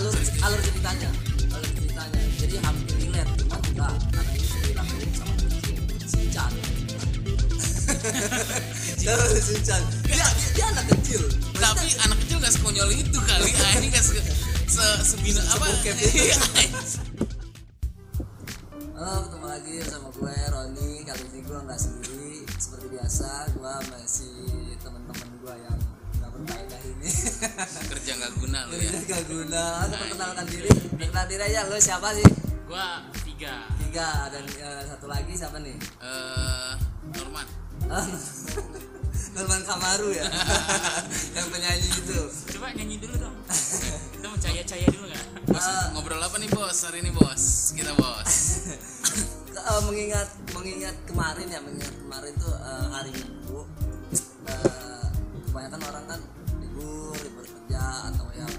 alur alur ceritanya alur ceritanya jadi hampir relate. Cuma enggak. Karena ini dilakuin sama Shinchan Terus Shinchan dia, dia, dia anak kecil. Tapi anak kecil gak sekonyol itu kali. Ah, ini gak se, se sebina apa? Itu. Iya. Halo, ketemu lagi bersama gue Roni. Kali ini gue nggak sendiri. Seperti biasa. Gue masih teman-teman gue yang nggak ini. kerja gak guna lu ya Jadi gak guna. Aku perkenalkan diri. Perkenalkan diri aja. Lo siapa sih? gua tiga Tiga dan eh, satu lagi siapa nih? eh Norman Ah, Norman Kamaru ya, yang penyanyi itu. coba nyanyi dulu dong kita mau caya caya dulu nggak bos Eh. ngobrol apa nih bos hari ini bos kita bos eh, mengingat mengingat kemarin ya mengingat kemarin tuh hari kebanyakan orang kan libur libur kerja atau yang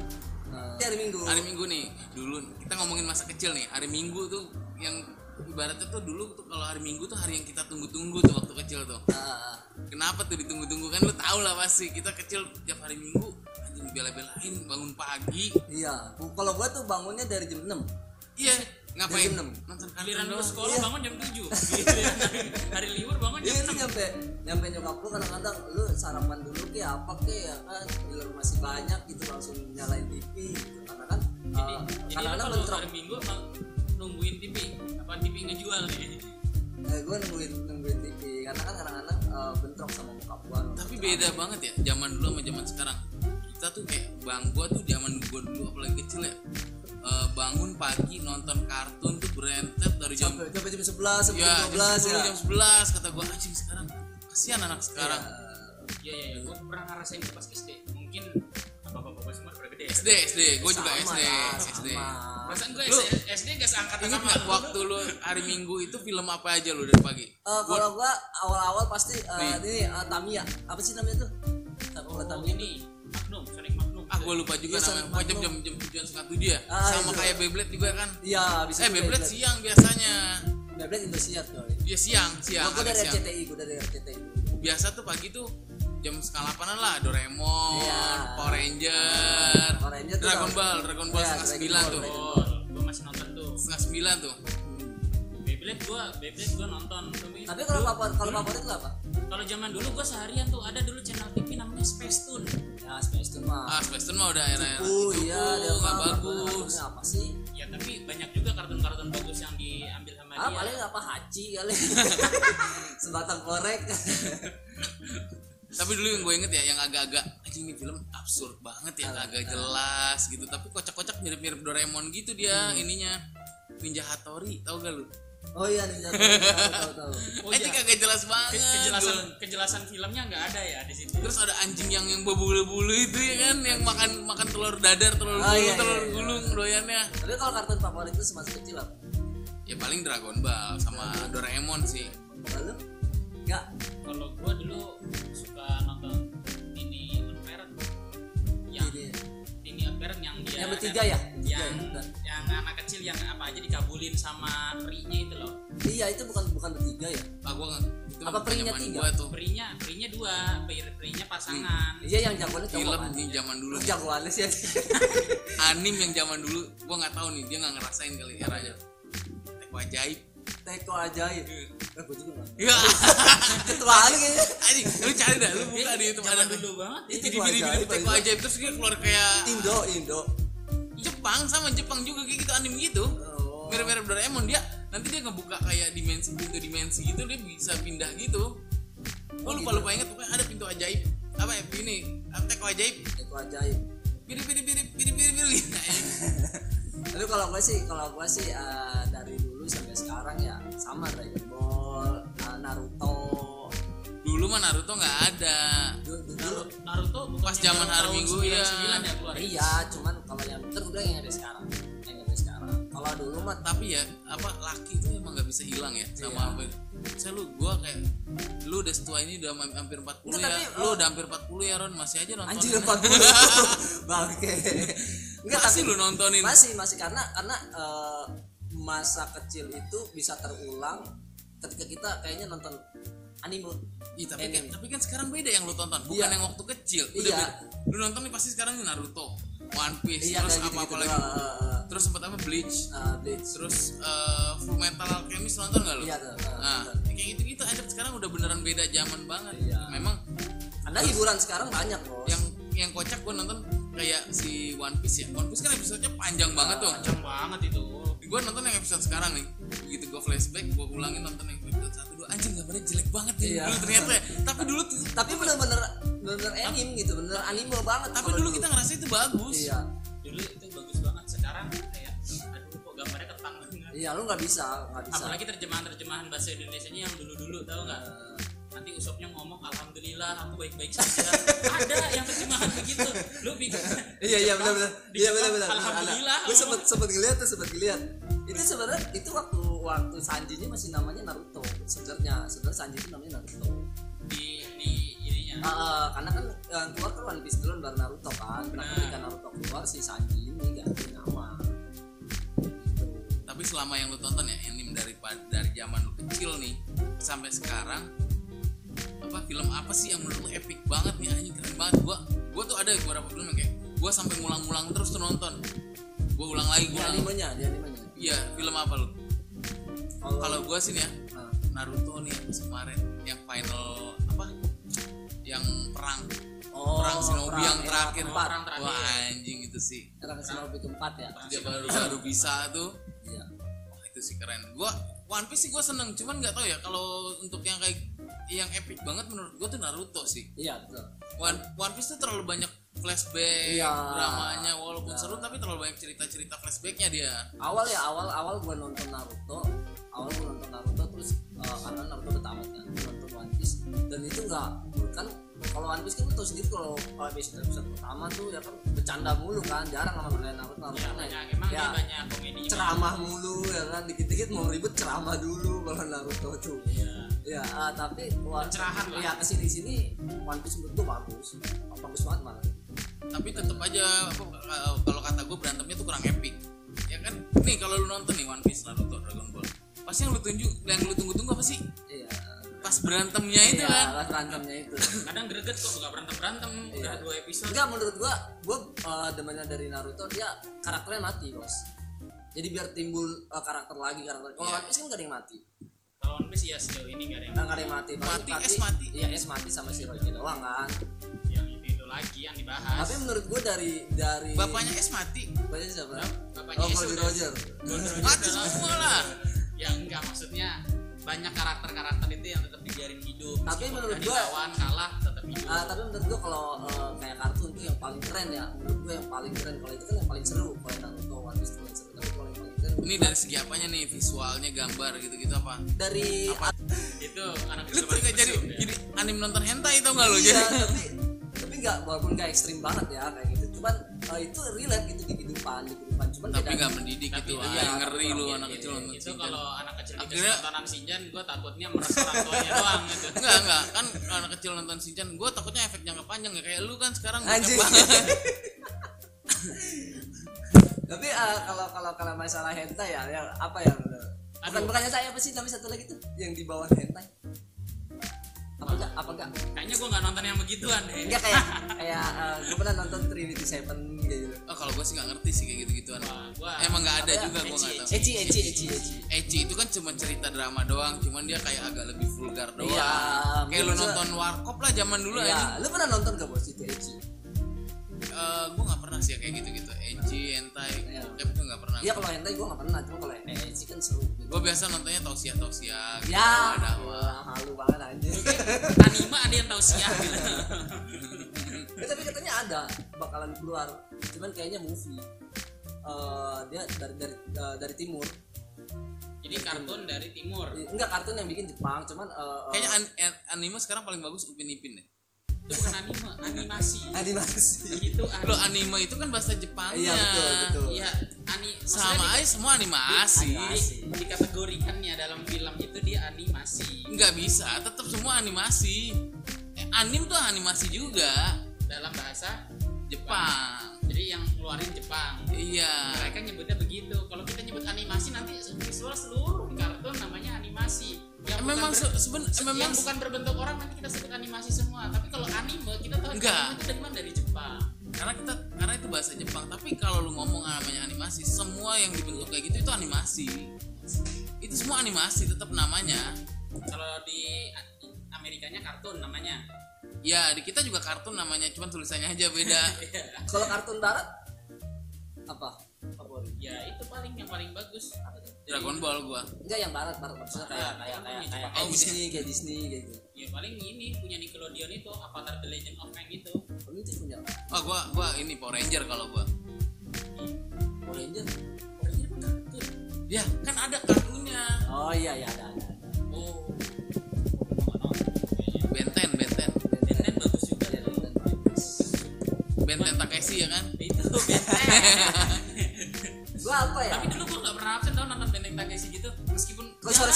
eh, hari minggu. Hari minggu nih dulu kita ngomongin masa kecil nih hari minggu tuh yang ibaratnya tuh dulu tuh kalau hari minggu tuh hari yang kita tunggu-tunggu tuh waktu kecil tuh. Eh, kenapa tuh ditunggu-tunggu? Kan lu tau lah pasti kita kecil tiap hari minggu anjing bela-belain bangun pagi. Iya kalau gua tuh bangunnya dari jam 6 iya ngapain? Jam enam. nonton lu doang sekolah Iya. bangun jam tujuh. Giliran hari libur bangun jam Iya enam. nyampe nyampe nyokap lu kadang-kadang lu sarapan dulu ke apa ke? Ya kan bila lu masih banyak gitu langsung nyalain TV gitu. Karena kan jadi eh, jadi kalau bentrok. hari minggu emang nungguin TV apa TV ngejual nih? Eh, gue nungguin nungguin TV karena kan kadang-kadang eh, bentrok sama bokap gua. Tapi beda banget ya zaman dulu sama zaman sekarang. Kita tuh kayak bang gua tuh zaman gua dulu apalagi kecil ya eh, bangun pagi nonton kartun tuh berentet dari jam sampai sampai jam 11 sampai ya jam 12 jam ya. 10 jam 11 kata gua anjing sekarang kasihan anak sekarang. Iya iya iya gua pernah ngerasain itu pas SD mungkin apa apa apa semua udah gede SD SD gua juga Sama SD lah, SD sama. perasaan gua Lu- SD gak seangkatan ingat sama lu. waktu lu hari minggu itu film apa aja lu dari pagi? Eh, kalau gua awal-awal pasti eh, Nih. ini eh, Tamiya. Apa sih namanya tuh? Oh Tamiya ini. Magnum Sonic Ah gua lupa juga Iya, namanya. pokoknya jam jam jam tujuan setengah tujuh ya Ah, sama itu. kayak Beyblade juga kan? Iya bisa eh Beyblade siang biasanya. Beyblade Indosiar coy. Ya siang siang gua agak dari siang. RCTI gua dari RCTI biasa tuh pagi tuh jam setengah delapanan lah Doraemon, Iya. Power Ranger, Power Ranger tuh Dragon. Ball, Dragon Ball Iya, setengah sembilan tuh, oh gua masih nonton tuh. Setengah sembilan tuh. Beyblade gua Beyblade gua nonton. Tapi tapi kalau favorit kalau favorit lu apa? Kalau zaman dulu gua seharian tuh ada dulu channel TV namanya Tune mah udah era-era Oh itu iya, dia nggak mah bagus. apa sih? ya tapi banyak juga kartun-kartun bagus yang diambil sama Ah, dia paling apa haji kali. Sebatang korek. Tapi dulu yang gue inget ya, yang agak-agak anjing ini film absurd banget ya, agak jelas gitu. Tapi kocak-kocak mirip-mirip Doraemon gitu dia Hmm. ininya. Ninja Hattori, tau gak lu? Oh iya nih tahu tahu tahu. oh eh, iya kagak jelas Ke- banget. kejelasan gua. kejelasan filmnya nggak ada ya di situ Terus ada anjing yang yang berbulu-bulu itu ya kan, yang makan makan telur dadar, telur Oh, gulung, iya, telur iya, iya. gulung doyannya. Tapi kalau kartun favorit itu semasa kecil apa? Ya paling Dragon Ball sama Doraemon sih. Lalu? Enggak. kalau gua dulu Unparent yang dia Yang bertiga ya? Yang ya? yang anak kecil yang apa aja dikabulin sama perinya itu loh Iya, itu bukan bukan bertiga ya? Ah gua nggak- itu Apa perinya tiga? gua tuh. perinya perinya dua peri perinya pasangan Iya, yang jagoannya Film nih zaman dulu. nih. Jagoannya sih. Anim yang zaman dulu gua nggak tahu nih, dia nggak ngerasain kali eranya. Teko ajaib. Teko ajaib. Eh, gua juga nggak. Ya. Ketuaan kayaknya. Anjing, lu cari dah, lu buka di YouTube ada dulu banget Itu bidi ajaib, teko aja. ajaib terus dia keluar kayak Indo, Indo. Jepang sama Jepang juga kayak gitu anim gitu. Oh. Mirip-mirip Doraemon dia nanti dia ngebuka kayak dimensi pintu dimensi gitu dia bisa pindah gitu. Oh, lupa lupa inget pokoknya ada pintu ajaib apa ya ini apa teko ajaib Teko ajaib. biri biri Tapi kalau gue sih, kalau gue sih eh, dulu mah Naruto nggak ada Dulu, dulu, Naruto, Naruto Pas zaman hari Minggu, ya. ya iya, cuman kalau yang bilang yang ada sekarang, yang ada sekarang. Kalau dulu mah tapi ya apa laki itu emang nggak bisa hilang ya sama Iya. apa saya lu gua kayak lu udah setua ini udah hampir 40 Enggak, ya tapi, lu oh. udah hampir 40 ya Ron masih aja nonton anjir 40 bangke. Enggak, masih tapi lu nontonin masih masih karena karena eh, masa kecil itu bisa terulang ketika kita kayaknya nonton anime. Ih, tapi kan, Anime. tapi kan sekarang beda yang lu tonton bukan Iya. yang waktu kecil udah Iya. beda. lu nonton nih pasti sekarang Naruto One Piece iya terus apa gitu, apa gitu lagi uh, terus sempat apa Bleach uh, Bleach terus uh, Full Metal Alchemist nonton gak lo? iya tuh uh, Nah, kayak gitu-gitu aja sekarang udah beneran beda zaman banget. Iya. Memang ada hiburan sekarang banyak bos yang yang kocak gue nonton kayak si One Piece ya. One Piece kan episodenya panjang banget tuh. Panjang banget itu. Gue nonton yang episode sekarang nih. Begitu gue flashback, gue ulangin nonton yang episode satu dua anjing gambarnya jelek banget ya Iya. dulu ternyata. ya. Tapi dulu tapi bener-bener bener anime gitu bener anime banget tapi kalau dulu kita ngerasa itu bagus. iya Dulu itu bagus banget. Sekarang kayak aduh kok gambarnya ketang banget. iya lu nggak bisa nggak bisa Apalagi terjemahan-terjemahan bahasa Indonesianya yang dulu-dulu tahu nggak? Nanti Usopnya ngomong alhamdulillah aku baik-baik saja. Ada yang terjemahan begitu. Lu bikin iya iya benar benar. Iya benar benar. Alhamdulillah, gue sempet sempet ngeliat tuh sempet ngeliat. Itu sebenarnya itu waktu waktu Sanji nya masih namanya Naruto sebenarnya. Sebenarnya Sanji itu namanya Naruto. Di di ininya. Ah, ah, karena kan yang keluar kan One Piece dulu baru Naruto kan. Nah ketika Naruto keluar si Sanji ini ganti nama. Tapi selama yang lu tonton ya anime dari dari zaman lu kecil nih sampai sekarang apa film apa sih yang menurut lu epic banget nih anjing keren banget. Gua gua tuh ada beberapa film yang kayak gua sampai ngulang-ngulang terus tuh nonton. Gua ulang lagi gua ulang. animenya di animenya. Iya film apa lu? Kalau gua sih nih ya ah, Naruto nih kemarin yang final apa? Yang perang. Oh, perang Shinobi perang yang era terakhir. keempat. Perang terakhir. wah anjing itu sih. Era Shinobi keempat ya. Dia baru baru bisa tuh. Iya. Wah, itu sih keren. Gua One Piece sih gua seneng, cuman nggak tahu ya kalau untuk yang kayak yang epic banget menurut gua tuh Naruto sih. iya betul One, One Piece tuh terlalu banyak flashback Iya. dramanya walaupun seru tapi terlalu banyak cerita-cerita flashbacknya dia. awal ya awal awal gue nonton Naruto awal gue nonton Naruto terus eh, karena Naruto udah tamat kan nonton One Piece dan itu enggak kan kalau One Piece kan lu tau sendiri kalau kalau episode episode pertama tuh ya kan bercanda mulu kan jarang sama kayak Naruto Naruto Ya banyak emang ya, dia banyak komedi. ceramah mulu ya kan dikit-dikit mau ribut ceramah dulu kalau Naruto tuh Iya. Ya ah, tapi Pencerahan lah. ya ke sini sini One Piece menurut gue bagus bagus banget malah Tapi tetap aja kalau- kata gua berantemnya tuh kurang epic. Ya kan? Nih kalau lu nonton nih One Piece, Naruto, Dragon Ball. Pasti yang lu tunjuk yang lu tunggu-tunggu apa sih? iya Pas berantemnya itu Iya, kan. pas berantemnya itu Kadang greget kok nggak berantem berantem udah Iya. dua episode. Enggak menurut gua, gua uh, demennya dari Naruto dia karakternya mati bos. Jadi biar timbul uh, karakter lagi karakter. Kalau Iya. One Piece kan gak ada yang mati. One Piece ya sejauh ini nggak ada yang Nah, gak ada yang mati. Paling Mati, S mati. Iya S mati sama si Rocky doang kan. yang itu, itu lagi yang dibahas. Tapi menurut gua dari dari Bapaknya es mati. Bapaknya siapa? Bapaknya oh Goldie udah- Roger. Mati semua lah. ya enggak maksudnya banyak karakter-karakter itu yang tetap dibiarin hidup. Tapi menurut udah gua- dilawan kalah tetap hidup. Ah, tapi menurut gua kalau uh, kayak kartun tuh yang paling keren ya. Menurut gua yang paling keren kalau itu kan yang paling seru. Kalau Naruto One Piece Ini dari segi apanya nih? Visualnya, gambar gitu-gitu apa? dari itu anak lu kecil tuh kayak jadi ya. jadi anim nonton hentai tau gak lu iya, jadi tapi tapi nggak walaupun nggak ekstrim banget ya kayak gitu cuman uh, itu relate gitu di kehidupan di kehidupan cuman tapi nggak mendidik Tapi gitu iya, ah ngeri lu iya, anak iya, kecil iya, nonton itu Shinchan. kalau anak kecil Akhirnya- tontonan Sinjan gue takutnya meres orang tuanya doang gitu enggak enggak kan anak kecil nonton Shinchan gue takutnya efek jangka panjang ya kayak lu kan sekarang banget. tapi uh, kalau kalau kalau masalah hentai ya yang apa ya bukan Aduh. bukannya saya apa sih tapi satu lagi tuh yang di bawah hentai. Apa enggak apa enggak kayaknya gue nggak nonton yang begituan deh. Enggak kayak kayak uh, gue pernah nonton Trinity Seven gitu. Oh kalau gue sih nggak ngerti sih kayak gitu gituan Wah, gua emang nggak ada ya? juga gue nggak tahu. Eci Eci Eci Eci. Eci itu kan cuma cerita drama doang cuman dia kayak agak lebih vulgar doang. Iya, kayak lu nonton warkop lah zaman dulu aja Iya, lu pernah nonton gak bos itu Eci? Eh, gue nggak pernah sih ya kayak gitu gitu Eci hentai bokep tuh nggak pernah Iya kalau hentai gue gak pernah, cuma kalau Eci kan seru gitu. gue biasa nontonnya tausiah tausiah gitu Ya, wah, halu banget anjir. anime ada yang tahu siap gitu Ya, tapi katanya ada bakalan keluar, cuman kayaknya movie. Eh, dia dari dari eh, dari timur. jadi kartun dari timur Enggak kartun yang bikin Jepang, cuman eh, kayaknya an- anime sekarang paling bagus upin ipin deh itu bukan anime animasi. Animasi. itu lo anime itu kan bahasa Jepangnya. Iya betul betul. iya ani sama aja semua animasi. Animasi. di, dikategorikannya dalam film itu dia animasi. Nggak bisa tetap semua animasi. Eh, anim tuh animasi juga. Dalam bahasa Jepang. Jadi yang ngeluarin Jepang. Iya. Mereka nyebutnya begitu. Kalau kita nyebut animasi nanti visual seluruh kartun namanya animasi memang ber- se- seben se- memang yang bukan berbentuk orang nanti kita sebut animasi semua. Tapi kalau anime kita tahu Enggak. itu dari Jepang. Karena kita karena itu bahasa Jepang. Tapi kalau lu ngomong namanya animasi semua yang dibentuk kayak gitu itu animasi. Itu semua animasi tetap namanya. Kalau di Amerikanya kartun namanya. Ya di kita juga kartun namanya cuman tulisannya aja beda. Kalau kartun barat apa favorit ya itu paling yang paling bagus. Dragon Ball gua. Enggak yang barat barat maksudnya kayak kayak kayak kayak, kayak Oh, Disney kayak Disney kayak gitu. Ya paling ini punya Nickelodeon itu Avatar The Legend of Aang itu Kamu itu punya oh gua gua ini Power Ranger kalau gua. Power Ranger? Orangnya kan kartun. Ya kan ada kartunya. Oh iya iya ada ada ada. Oh. Nggak nonton kayaknya. Benten Benten. Bagus juga. Iya. Benten Takeshi ya kan? Itu Benten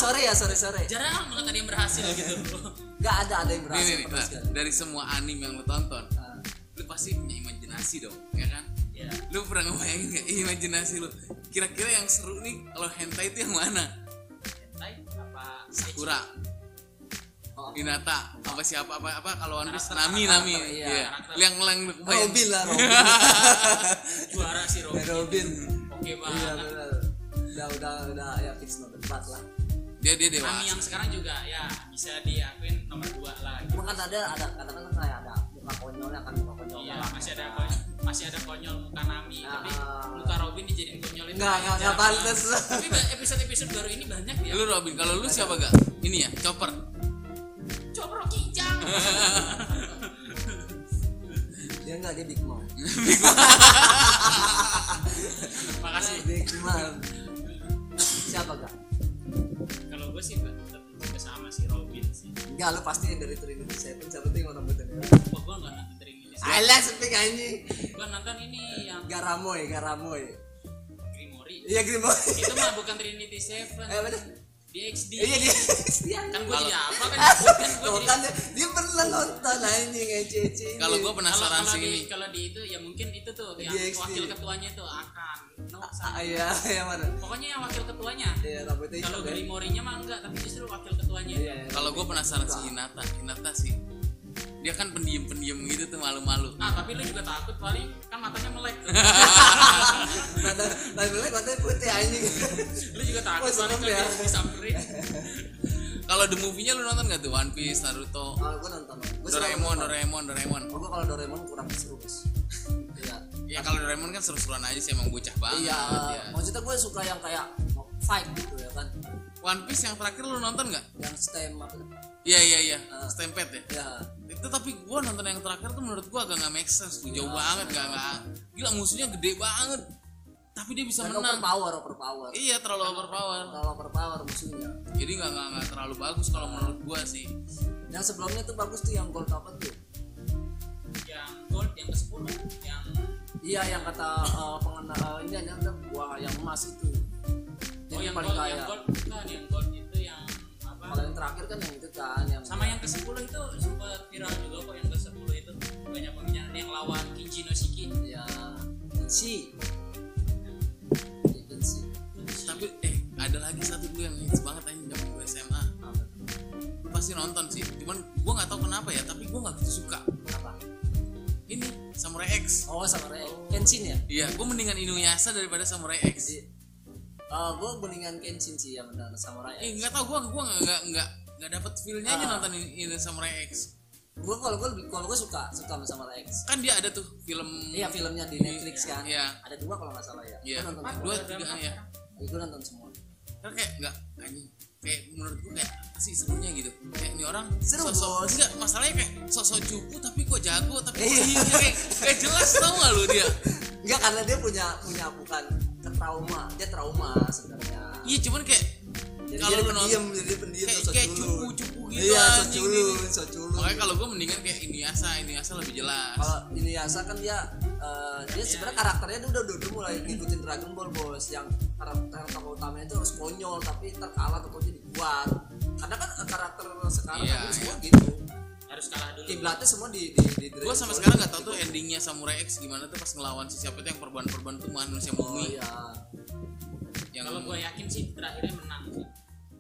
sore ya sore sore jarang banget ada yang berhasil gitu. Nggak ada ada yang berhasil nih, nih nah, dari semua anime yang lu tonton Ah, lu pasti punya imajinasi dong ya kan? Ya lu pernah ngebayangin gak imajinasi lu? Kira-kira yang seru nih kalau hentai itu yang mana? Hentai apa Sakura. Oh, Hinata. Apa siapa apa apa? Kalau One Piece Nami Nami. iya. iya. yang kebayang. Robin lah Robin. Juara si Robin. Robin. Oke iya banget. benar. Udah udah udah ya fix nomor empat lah dia dia Nami dewasa yang sekarang juga ya bisa diakuin nomor dua lah gitu. cuma kan ada ada kadang-kadang kayak ada muka konyolnya kan muka konyol Iya, galak. masih ada konyol, masih ada konyol muka Nami, Ah. tapi muka Robin dijadiin konyol itu Nggak, nggak, banget. Tapi ba- episode-episode baru ini banyak ya. lu Robin kalau lu siapa gak ini ya Chopper Coba kijang. dia enggak dia big mom Makasih. big mom siapa gak gue sih tetap juga sama si Robin sih. enggak lu pasti yang dari Trinity Seven siapa tuh yang orang betul Wah, gue nggak nonton dari ini. Alah sepi anjing Gue nonton ini yang Garamoy Garamoy Grimori. iya Grimoy Itu mah bukan Trinity Seven. eh bener DXD. iya dia dia Kan gue jadi apa kan? kan gue jadi kan dia, pernah nonton anjing ece kalau gua kalau penasaran kalau sih. di ini kalau di itu ya mungkin itu tuh yang wakil ketuanya itu akan. No, ah iya iya mana? Pokoknya yang wakil ketuanya. Iya kalau hitam, ya. Grimorinya mah enggak tapi justru wakil ketuanya iya iya. kalau gue penasaran si Hinata. Hinata sih dia kan pendiam-pendiam gitu tuh malu-malu ah tapi lu juga takut paling kan matanya melek tuh Nada, nada katanya putih anjing. lu juga takut paling kan ya. disamperin kalau the movie-nya lu nonton gak tuh One Piece Naruto Ah, gue nonton. Gua suka Doraemon nonton. Doraemon Doraemon Oh, gua kalau Doraemon kurang seru, Bos. Iya. ya kalau Doraemon kan seru-seruan aja sih emang bocah banget Iya, ya. maksudnya gue suka yang kayak fight gitu ya kan. One Piece yang terakhir lu nonton gak? Yang stem apa? Iya iya iya. Stampede ya Ya. Itu tapi gua nonton yang terakhir tuh menurut gua agak nggak make sense tuh jauh Iya. banget gak nggak gila musuhnya gede banget tapi dia bisa Dan menang overpower, overpower. iya terlalu overpower Kalau overpower musuhnya. jadi nggak nggak terlalu bagus kalau menurut gua sih Yang sebelumnya tuh bagus tuh yang gold apa tuh? yang gold yang ke 10 yang Iya, yang kata uh, pengena uh, ini ada ada gua yang emas itu. oh Yang yang paling gold kaya. yang gold bukan yang gold Kalau yang terakhir kan yang itu kan yang sama yang ke 10 itu sempat viral juga kok yang ke 10 itu. Banyak pembicaraan yang lawan Kinji no Shiki ya si si tapi eh ada lagi satu dulu yang hits banget aja zaman gua SMA lu pasti nonton sih. Cuman gua nggak tahu kenapa ya tapi gua nggak gitu suka. Apa? Ini Samurai X. Oh sama Rey Kenshin ya? Iya gua mendingan Inuyasha daripada Samurai X uh, gue mendingan Kenshin sih yang benar samurai eh nggak tahu gua gua nggak nggak nggak dapet feelnya aja Ah. nonton ini, Samurai X gue kalau gue lebih kalau gue suka suka sama samurai X kan dia ada tuh film iya filmnya di Netflix kan Iya. ada dua kalau nggak salah ya Iya, gue nonton dua semua tiga ya. gue nonton semua Kan kayak nggak anjing. Kayak menurut gue kayak sih serunya gitu. Kayak ini orang Seru, sosok Bos. enggak masalahnya kayak sosok cupu tapi kok jago tapi kok Iya. iya kayak kayak jelas tau gak lu dia. Enggak karena dia punya punya bukan ke trauma dia trauma sebenarnya Iya cuman kayak jadi kalau dia pendiam jadi dia pendiam kayak, kayak culun. cupu-cupu gitu iya so anjing culun ini. so culun Makanya kalau gue mendingan kayak Inuyasha, Inuyasha lebih jelas. kalau ini Yasa kan dia eh, dia Iya. sebenarnya karakternya dia udah, udah udah mulai ngikutin Dragon Ball bos yang karakter tokoh utamanya itu harus konyol tapi terkalah tokohnya dibuat karena kan karakter sekarang Iya, kan semua iya. gitu harus kalah dulu. Kiblatnya semua di di, di Gue Dragon sampai Ball sekarang nggak tahu tuh endingnya Samurai X gimana tuh pas ngelawan si siapa tuh yang perban-perban tuh manusia oh bumi iya. Yang kalau gue yakin sih terakhirnya menang. Sih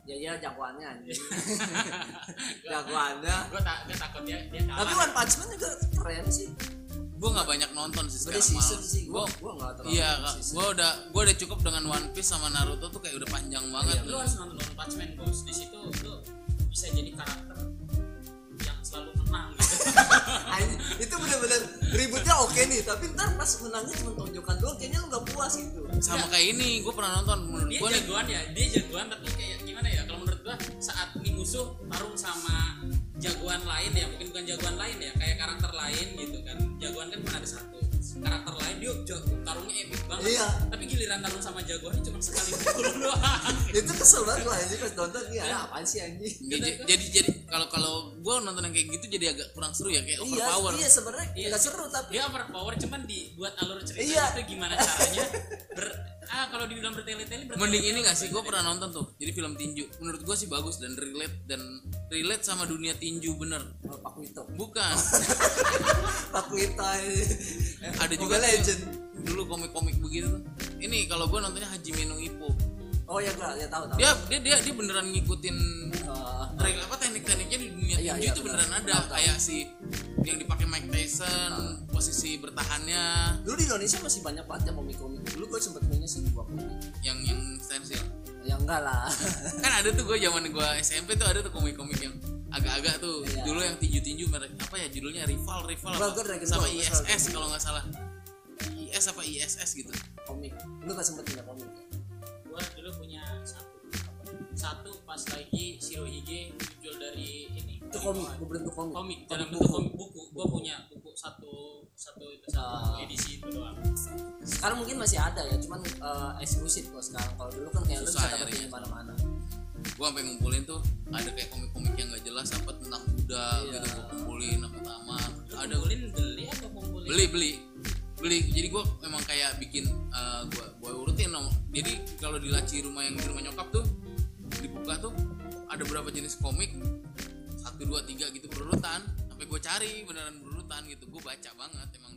ya iya jagoannya anjing. Jagoannya. Gue tak gue takut dia dia tapi kalah One Punch Man juga keren sih. Gue nggak banyak nonton sih sekarang season malah. sih gua Gua- gua enggak terlalu iya gue udah gue udah cukup dengan One Piece sama Naruto tuh kayak udah panjang banget lu harus nonton One Punch Man bos di situ lu bisa jadi karakter oke nih tapi ntar pas menangnya cuma tonjokan doang kayaknya lu gak puas gitu. Sama kayak ini gue pernah nonton menurut dia gue nih. jagoan ya dia jagoan tapi kayak gimana ya kalau menurut gua saat ini musuh tarung sama jagoan lain ya mungkin bukan jagoan lain ya kayak karakter lain gitu kan. Jagoan kan cuma ada satu karakter lain dia jago tarungnya epic banget Iya. tapi giliran tarung sama jagoannya cuma sekali pukul doang itu kesel banget gua anjing pas nonton nih ada apaan sih anjing Jadi jadi jadi kalau kalau gue nonton yang kayak gitu jadi agak kurang seru ya kayak iya overpower. iya sebenarnya Iya nggak sih. seru tapi dia overpower cuman dibuat alur cerita Iya. itu gimana caranya ber ah kalau dibilang bertele-tele bertele Mending ini gak sih gue pernah nonton tuh. Jadi film tinju. Menurut gue sih bagus dan relate dan relate sama dunia tinju bener. Oh, Pak Wito Bukan. Pak Wito Ada juga Legend. dulu komik-komik begitu tuh. Ini kalau gue nontonnya Hajime no Ippo. oh ya gua ya tahu tahu. Dia dia dia, dia beneran ngikutin Eh, trik apa teknik-tekniknya di dunia Iya, tinju iya, itu benar. beneran ada. Tahu, tahu. kayak si yang dipakai Mike Tyson posisi bertahannya. Dulu di Indonesia masih banyak banget ya komik-komik. Dulu gua sempet punya sih dua komik yang yang stensil ya enggak lah. Kan ada tuh gue zaman gue SMP tuh ada tuh komik-komik yang agak-agak tuh. Iya. dulu yang tinju-tinju merek apa ya judulnya? Rival rival. Apa? Dragon sama Ball, ISS kalau nggak salah. IS apa ISS gitu. Komik. Lu gak sempet punya komik? Ya? gua dulu punya satu. Satu pas lagi Shirohige muncul dari ini. Itu komik berbentuk komik. Komik dalam buku. bentuk komik buku. Gua punya buku satu satu itu satu Ah. edisi itu doang. Sekarang mungkin masih ada ya cuman eh, eksklusif kok sekarang. Kalau dulu kan kayak lu bisa dapetin di mana-mana gue sampai ngumpulin tuh ada kayak komik-komik yang nggak jelas apa tentang kuda Iya. gitu gue kumpulin apa sama ada kumpulin beli atau kumpulin? Beli beli. Beli. Jadi gue memang kayak bikin uh, gue gue urutin dong. Jadi kalau di laci rumah yang di rumah nyokap tuh dibuka tuh ada berapa jenis komik? Satu dua tiga gitu berurutan. Sampai gue cari beneran berurutan gitu. Gue baca banget emang